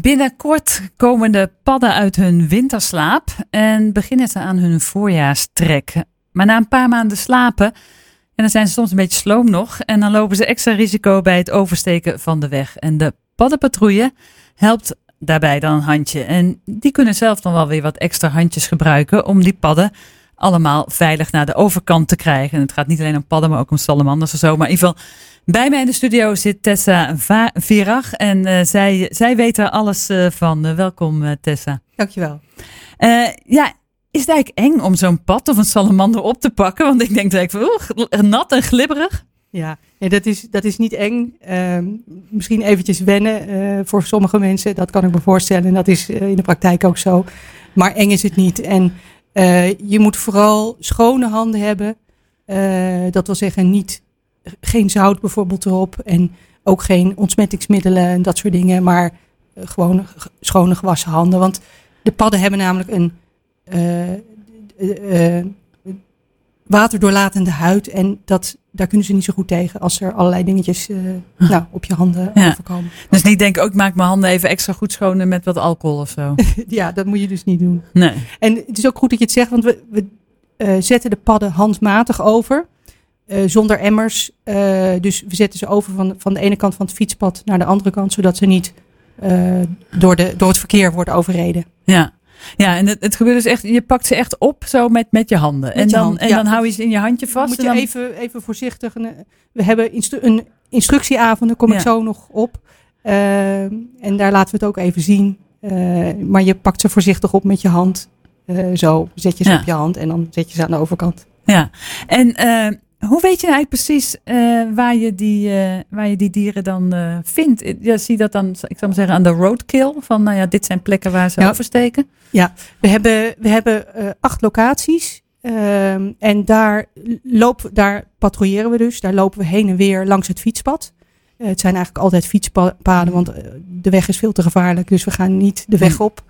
Binnenkort komen de padden uit hun winterslaap en beginnen ze aan hun voorjaarstrek. Maar na een paar maanden slapen, en dan zijn ze soms een beetje sloom nog, en dan lopen ze extra risico bij het oversteken van de weg. En de paddenpatrouille helpt daarbij dan een handje. En die kunnen zelf dan wel weer wat extra handjes gebruiken om die padden allemaal veilig naar de overkant te krijgen. En het gaat niet alleen om padden, maar ook om salamanders en zo. Maar in ieder geval, bij mij in de studio zit Tessa Virag. En uh, zij, zij weet er alles uh, van. Uh, welkom Tessa. Dankjewel. ja, is het eigenlijk eng om zo'n pad of een salamander op te pakken? Want ik denk direct van, nat en glibberig. Ja, nee, dat, is, dat is niet eng. Uh, misschien eventjes wennen uh, voor sommige mensen. Dat kan ik me voorstellen. En dat is uh, in de praktijk ook zo. Maar eng is het niet. En uh, je moet vooral schone handen hebben. dat wil zeggen, niet, geen zout bijvoorbeeld erop. En ook geen ontsmettingsmiddelen en dat soort dingen. Maar gewoon schone gewassen handen. Want de padden hebben namelijk een waterdoorlatende huid. En dat, daar kunnen ze niet zo goed tegen als er allerlei dingetjes uh, nou, op je handen ja. overkomen. Dus niet denken, ook ik maak mijn handen even extra goed schoon met wat alcohol of zo. ja, dat moet je dus niet doen. Nee. En het is ook goed dat je het zegt, want we, we uh, zetten de padden handmatig over. Uh, zonder emmers. dus we zetten ze over van, van de ene kant van het fietspad naar de andere kant, zodat ze niet door, de, door het verkeer worden overreden. Ja. Ja, en het, het gebeurt dus echt, je pakt ze echt op zo met, met je handen. Met en, dan, hand, en ja. dan hou je ze in je handje vast. Moet je dan... even, even voorzichtig. We hebben instru een instructieavond, daar kom ja. ik zo nog op. Uh, en daar laten we het ook even zien. Uh, maar je pakt ze voorzichtig op met je hand. Uh, zo zet je ze ja. op je hand en dan zet je ze aan de overkant. Ja, en hoe weet je nou eigenlijk precies uh, waar, je die, uh, waar je die dieren dan uh, vindt? Ja, zie dat dan, ik zou maar zeggen, aan de roadkill? Van nou ja, dit zijn plekken waar ze ja. oversteken? Ja, we hebben, we hebben acht locaties. Ehm, en daar, lopen, daar patrouilleren we dus. Daar lopen we heen en weer langs het fietspad. het zijn eigenlijk altijd fietspaden, want de weg is veel te gevaarlijk. Dus we gaan niet de weg op.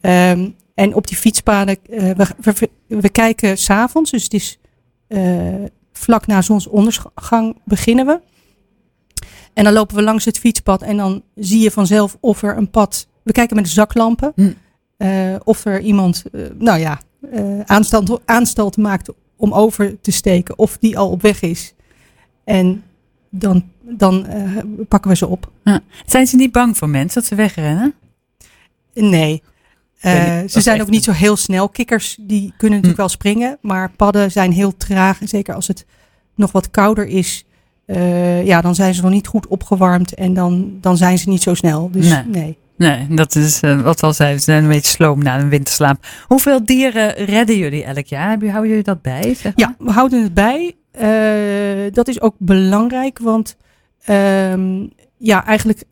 Um, en op die fietspaden, we, we, we kijken s'avonds. Dus het is vlak na zonsondergang beginnen we. En dan lopen we langs het fietspad en dan zie je vanzelf of er een pad. We kijken met de zaklampen. Hm. Uh, of er iemand, uh, nou ja, uh, aanstand, aanstalt maakt om over te steken. Of die al op weg is. En dan, dan pakken we ze op. Ja. Zijn ze niet bang voor mensen dat ze wegrennen? Nee. Uh, ze zijn ook niet zo heel snel. Kikkers die kunnen natuurlijk hm. wel springen, maar padden zijn heel traag. En zeker als het nog wat kouder is, uh, ja, dan zijn ze nog niet goed opgewarmd en dan, dan zijn ze niet zo snel. Dus nee. nee. Nee, dat is uh, wat al zei, ze zijn een beetje sloom na een winterslaap. Hoeveel dieren redden jullie elk jaar? Houden jullie dat bij? Zeg maar? Ja, we houden het bij. dat is ook belangrijk, want ehm, ja, eigenlijk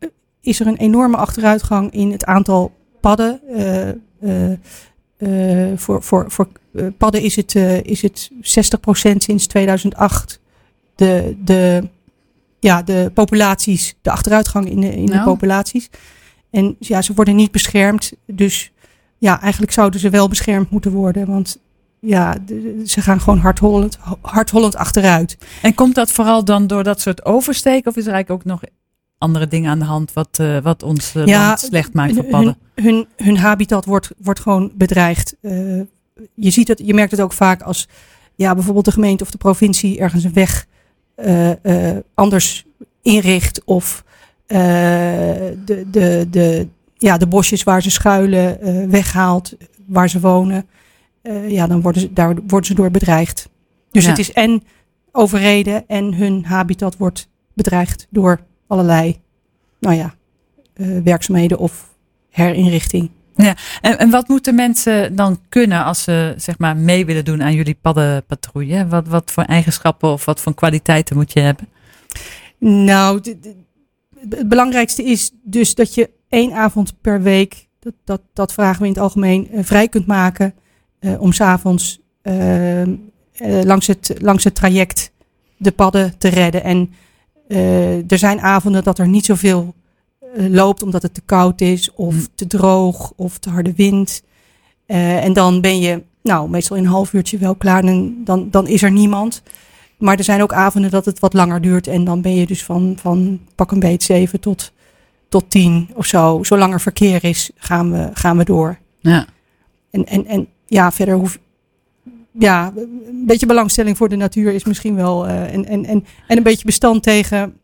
is er een enorme achteruitgang in het aantal padden. Uh, uh, voor voor, voor padden is het, is het 60% sinds 2008. De, de, ja, de populaties, de achteruitgang in de, in nou. de populaties. En ja, ze worden niet beschermd. Dus ja, eigenlijk zouden ze wel beschermd moeten worden. Want ja, ze gaan gewoon hardhollend, hardhollend achteruit. En komt dat vooral dan door dat soort oversteken? Of is er eigenlijk ook nog andere dingen aan de hand wat, uh, wat ons uh, ja, slecht maakt voor padden? Hun, hun, hun, habitat wordt, wordt gewoon bedreigd. Uh, je, ziet het, je merkt het ook vaak als ja, bijvoorbeeld de gemeente of de provincie ergens een weg anders inricht. Of de, de, de, ja, de bosjes waar ze schuilen weghaalt, waar ze wonen. ja, dan worden ze, daar worden ze door bedreigd. Dus ja. het is en overreden en hun habitat wordt bedreigd door allerlei nou ja, uh, werkzaamheden of herinrichting. Ja, en, en wat moeten mensen dan kunnen als ze zeg maar mee willen doen aan jullie paddenpatrouille? Wat, wat voor eigenschappen of wat voor kwaliteiten moet je hebben? Nou, de, de, het belangrijkste is dus dat je één avond per week, dat, dat, dat vragen we in het algemeen, uh, vrij kunt maken uh, om s'avonds uh, langs, het, langs het traject de padden te redden. En er zijn avonden dat er niet zoveel uh, loopt omdat het te koud is of hm. te droog of te harde wind. Uh, en dan ben je nou meestal in een half uurtje wel klaar en dan, dan is er niemand. Maar er zijn ook avonden dat het wat langer duurt en dan ben je dus van, van pak een beet zeven tot tot tien of zo. Zolang er verkeer is, gaan we, gaan we door. Ja. En, en, en ja, verder hoef ja, een beetje belangstelling voor de natuur is misschien wel. eh, en, en, en, en een beetje bestand tegen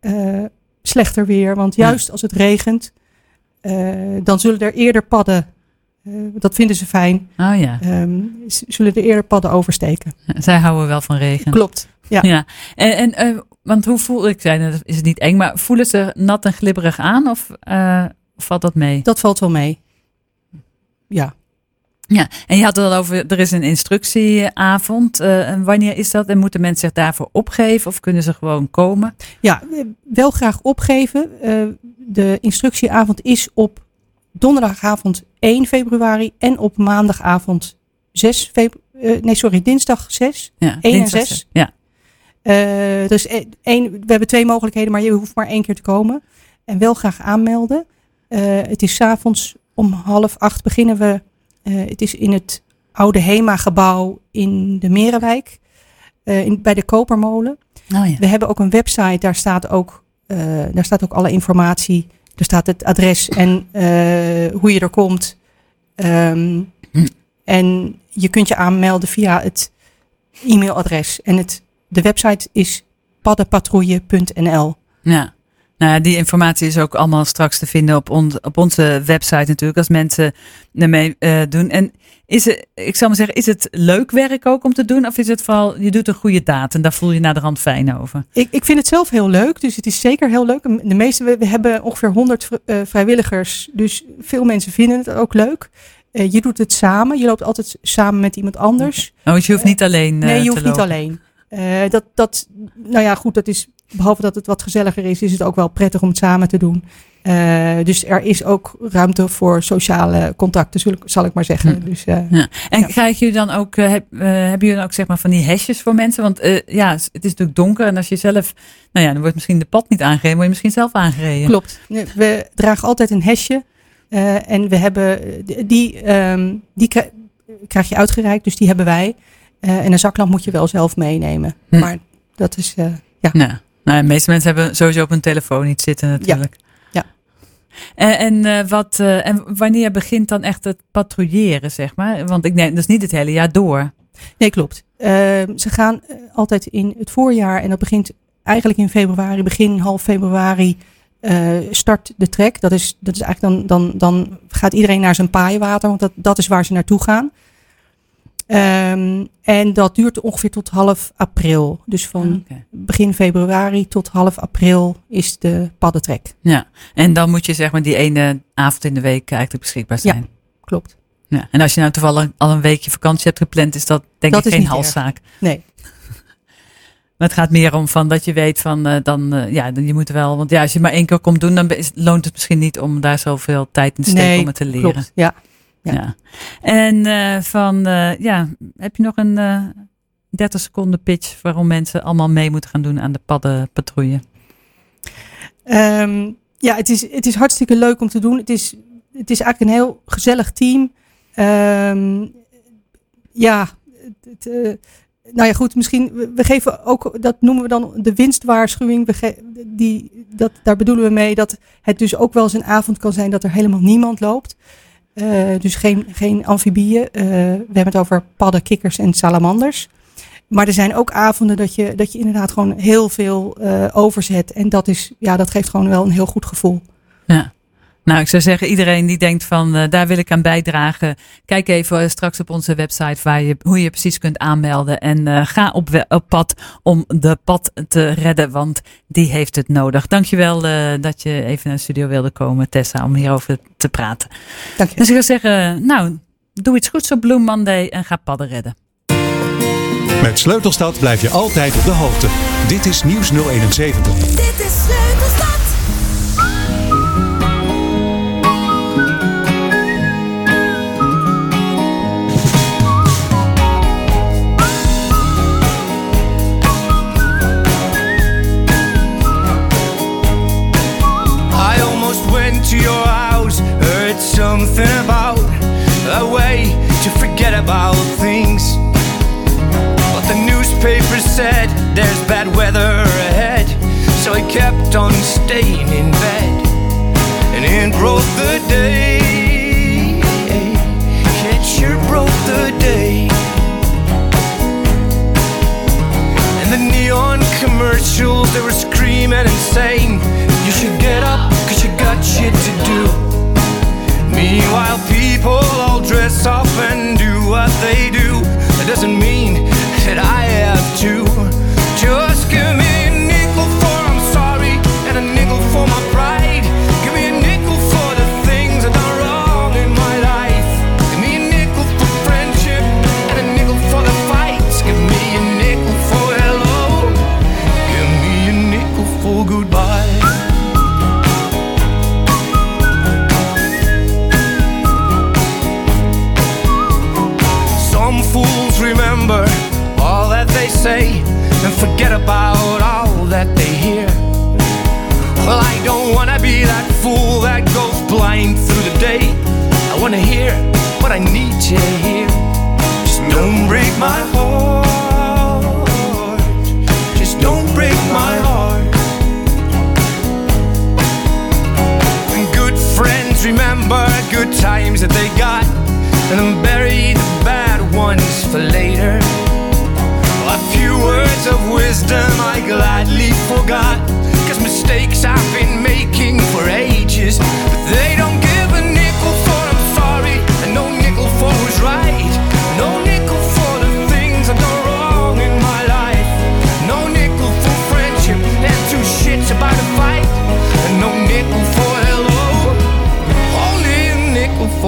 eh, slechter weer. Want Ja. juist als het regent, eh, dan zullen er eerder padden. dat vinden ze fijn. Oh ja. ehm, zullen er eerder padden oversteken. Zij houden wel van regen. Klopt. Ja. Ja. En, en want hoe voel ik net, is het niet eng, maar voelen ze nat en glibberig aan of valt dat mee? Dat valt wel mee. Ja. Ja, en je had het al over, er is een instructieavond. eh, en wanneer is dat? En moeten mensen zich daarvoor opgeven of kunnen ze gewoon komen? Ja, eh, wel graag opgeven. Eh, de instructieavond is op donderdagavond 1 februari en op maandagavond 6 februari. nee, sorry, dinsdag 6. Ja, Eén en dinsdag zes? Ja, Eh, dus één, we hebben twee mogelijkheden, maar je hoeft maar één keer te komen. En wel graag aanmelden. Het is 's avonds om half acht beginnen we. Eh, het is in het oude HEMA-gebouw in de Merenwijk. eh, in, bij de Kopermolen. oh ja. We hebben ook een website, daar staat ook, eh, daar staat ook alle informatie. Er staat het adres en hoe je er komt. Ehm, Hm. En je kunt je aanmelden via het e-mailadres. En het, de website is paddenpatrouille.nl. Ja. Nou, die informatie is ook allemaal straks te vinden op, on, op onze website natuurlijk, als mensen ermee eh, doen. En is het, ik zal maar zeggen, is het leuk werk ook om te doen? Of is het vooral, je doet een goede daad en daar voel je naar de rand fijn over? Ik, ik vind het zelf heel leuk, dus het is zeker heel leuk. De meeste, we, we hebben ongeveer 100 vri- eh, vrijwilligers, dus veel mensen vinden het ook leuk. Eh, je doet het samen, je loopt altijd samen met iemand anders. Oh, dus je hoeft niet alleen Nee, je hoeft niet alleen. Dat, dat, nou ja, goed, dat is, behalve dat het wat gezelliger is, is het ook wel prettig om het samen te doen. Eh, dus er is ook ruimte voor sociale contacten, zul ik, zal ik maar zeggen. Dus, eh, En Ja. krijg je dan ook, eh, heb, hebben jullie dan ook zeg maar van die hesjes voor mensen? Want ja, het is natuurlijk donker en als je zelf, nou ja, dan wordt misschien de pad niet aangereden, word je misschien zelf aangereden. Klopt. We dragen altijd een hesje. en we hebben, die, ehm, die krij- krijg je uitgereikt, dus die hebben wij. En een zaklamp moet je wel zelf meenemen. Hm. Maar dat is, ja. Nou, nou, de meeste mensen hebben sowieso op hun telefoon iets zitten natuurlijk. Ja. En, en, eh, wat, eh, en wanneer begint dan echt het patrouilleren, zeg maar? Want ik neem, dat is niet het hele jaar door. Nee, klopt. Ehm, ze gaan eh, altijd in het voorjaar en dat begint eigenlijk in februari, begin half februari start de trek. Dat is, dat is eigenlijk dan, dan, dan gaat iedereen naar zijn paaienwater, want dat, dat is waar ze naartoe gaan. Ehm, en dat duurt ongeveer tot half april. Dus van Oké. begin februari tot half april is de paddentrek. Ja, en dan moet je zeg maar die ene avond in de week eigenlijk beschikbaar Ja. zijn. Klopt. Ja. En als je nou toevallig al een weekje vakantie hebt gepland, is dat denk Dat ik geen erg. halszaak. Nee. Maar het gaat meer om van dat je weet van eh, dan, eh, ja, dan je moet wel, want ja, als je maar één keer komt doen, dan is, loont het misschien niet om daar zoveel tijd in te steken Nee, om het te leren. Klopt. Ja. Ja. Ja. En eh, van, eh, ja, heb je nog een eh 30 seconden pitch waarom mensen allemaal mee moeten gaan doen aan de paddenpatrouille? Ehm, ja, het is, het is hartstikke leuk om te doen. Het is, het is eigenlijk een heel gezellig team. Ehm, ja, het, het, nou ja, goed, misschien, we, we geven ook, dat noemen we dan de winstwaarschuwing. We ge- die, dat, daar bedoelen we mee dat het dus ook wel eens een avond kan zijn dat er helemaal niemand loopt. Eh, dus geen, geen amfibieën. Eh, we hebben het over padden, kikkers en salamanders. Maar er zijn ook avonden dat je, dat je inderdaad gewoon heel veel eh, overzet. En dat, is, ja, dat geeft gewoon wel een heel goed gevoel. Nou, ik zou zeggen, iedereen die denkt van eh, daar wil ik aan bijdragen. Kijk even eh, straks op onze website waar je, hoe je precies kunt aanmelden. En eh, ga op, pad om de pad te redden, want die heeft het nodig. Dankjewel eh dat je even naar de studio wilde komen, Tessa, om hierover te praten. Dank je. Dus ik zou zeggen, nou, doe iets goeds op Bloem Monday en ga padden redden. Met Sleutelstad blijf je altijd op de hoogte. Dit is Nieuws 071. Dit is forget about things. But the newspaper said there's bad weather ahead, so I kept on staying in bed. and it broke the day. It sure broke the day. And the neon commercials, they were screaming and saying, You should get up, cause you got shit to do. Meanwhile, people all dress up and do what they do. That doesn't mean that I have to.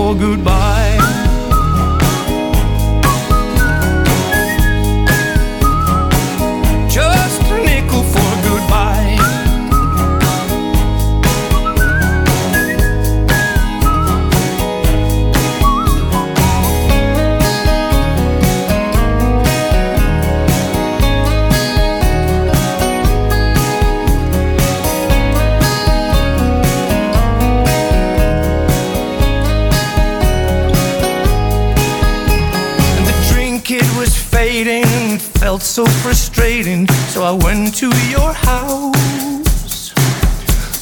Nickel for goodbye. It was fading felt so frustrating. So I went to your house.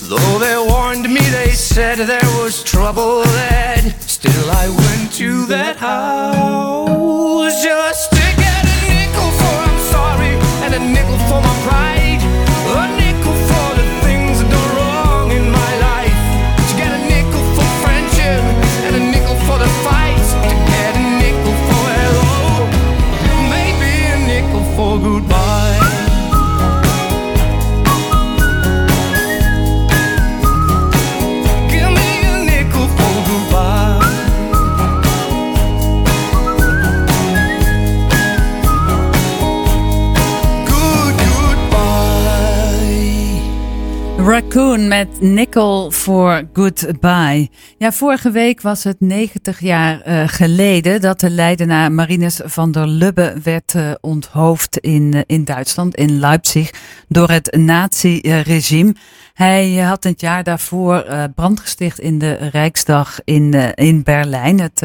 Though they warned me, they said there was trouble ahead. Still, I went to that house just to get a nickel for I'm sorry and a nickel for my pride. Met Nickel for Goodbye. Ja, vorige week was het 90 jaar eh, geleden dat de Leidenaar Marinus van der Lubbe werd eh, onthoofd in, eh, in Duitsland, in Leipzig, door het nazi-regime. Hij had het jaar daarvoor brand gesticht in de Rijksdag in, in Berlijn, het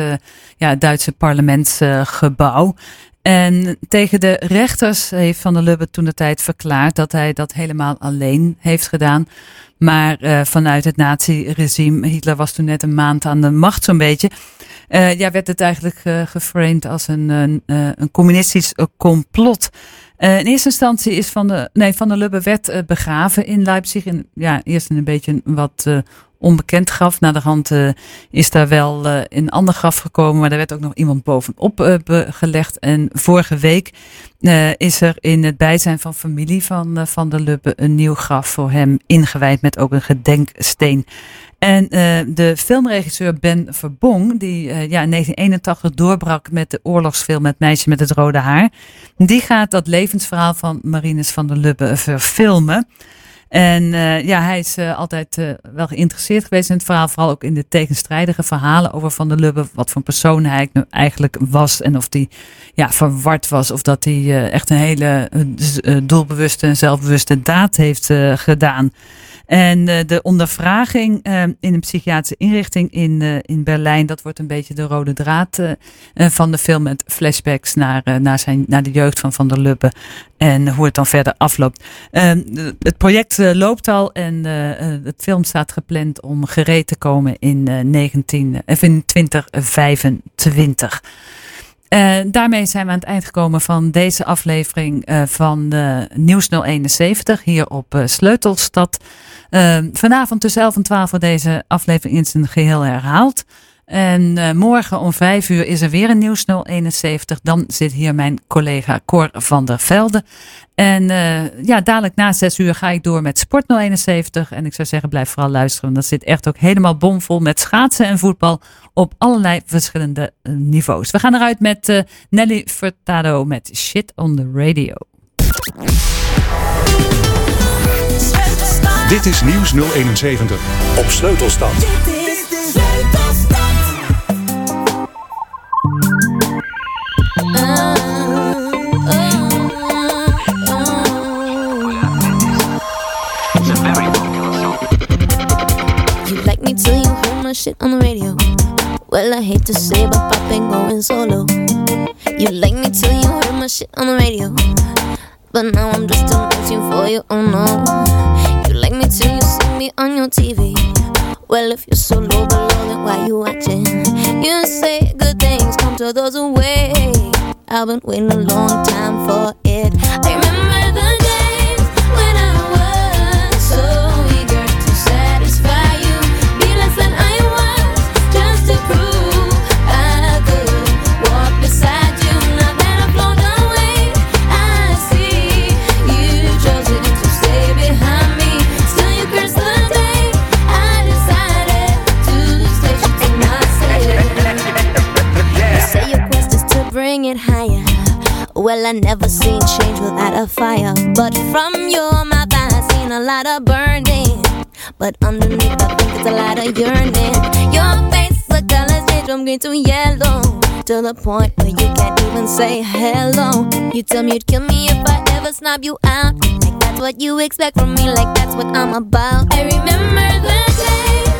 ja, Duitse parlementsgebouw. En tegen de rechters heeft Van der Lubbe toen de tijd verklaard dat hij dat helemaal alleen heeft gedaan. Maar eh, vanuit het nazi-regime, Hitler was toen net een maand aan de macht zo'n beetje. eh, ja, werd het eigenlijk eh, geframed als een, een, communistisch complot. Eh, in eerste instantie is Van de, nee, Van der Lubbe werd eh, begraven in Leipzig. In, ja, eerst een beetje wat eh, onbekend graf. Na de hand is daar wel een ander graf gekomen, maar daar werd ook nog iemand bovenop gelegd. En vorige week is er in het bijzijn van familie van Van der Lubbe een nieuw graf voor hem ingewijd met ook een gedenksteen. En de filmregisseur Ben Verbong, die ja, in 1981 doorbrak met de oorlogsfilm Het meisje met het rode haar, die gaat dat levensverhaal van Marinus van der Lubbe verfilmen. En eh, ja, hij is eh, altijd eh, wel geïnteresseerd geweest in het verhaal. Vooral ook in de tegenstrijdige verhalen over Van der Lubbe. Wat voor persoon hij eigenlijk was. En of hij ja, verward was. Of dat hij echt een hele doelbewuste en zelfbewuste daad heeft gedaan. En uh, de ondervraging uh, in een psychiatrische inrichting in, uh, in Berlijn, dat wordt een beetje de rode draad van de film met flashbacks naar, naar, zijn, naar de jeugd van Van der Lubbe en hoe het dan verder afloopt. het project loopt al en het film staat gepland om gereed te komen in, 19, of in 2025. Uh, daarmee zijn we aan het eind gekomen van deze aflevering uh, van uh, Nieuws 071 hier op Sleutelstad. vanavond tussen 11 en 12 voor deze aflevering in zijn geheel herhaald. En morgen om 5 uur is er weer een Nieuws 071. Dan zit hier mijn collega Cor van der Velde. En ja, dadelijk na 6 uur ga ik door met Sport 071. En ik zou zeggen, blijf vooral luisteren. Want dat zit echt ook helemaal bomvol met schaatsen en voetbal op allerlei verschillende eh, niveaus. We gaan eruit met Nelly Furtado met Shit on the Radio. Dit is Nieuws 071 op Sleutelstad. My shit on the radio. Well, I hate to say, but Pop been going solo. You like me till you heard my shit on the radio. But now I'm just a for you, oh no. You like me till you see me on your TV. Well, if you're so low below, then why you watching? You say good things come to those who wait. I've been waiting a long time for it. I Well, I never seen change without a fire. But from your mouth, I seen a lot of burning. But underneath, I think it's a lot of yearning. Your face, the colors change from green to yellow. To the point where you can't even say hello. You tell me you'd kill me if I ever snub you out. Like that's what you expect from me, like that's what I'm about. I remember the days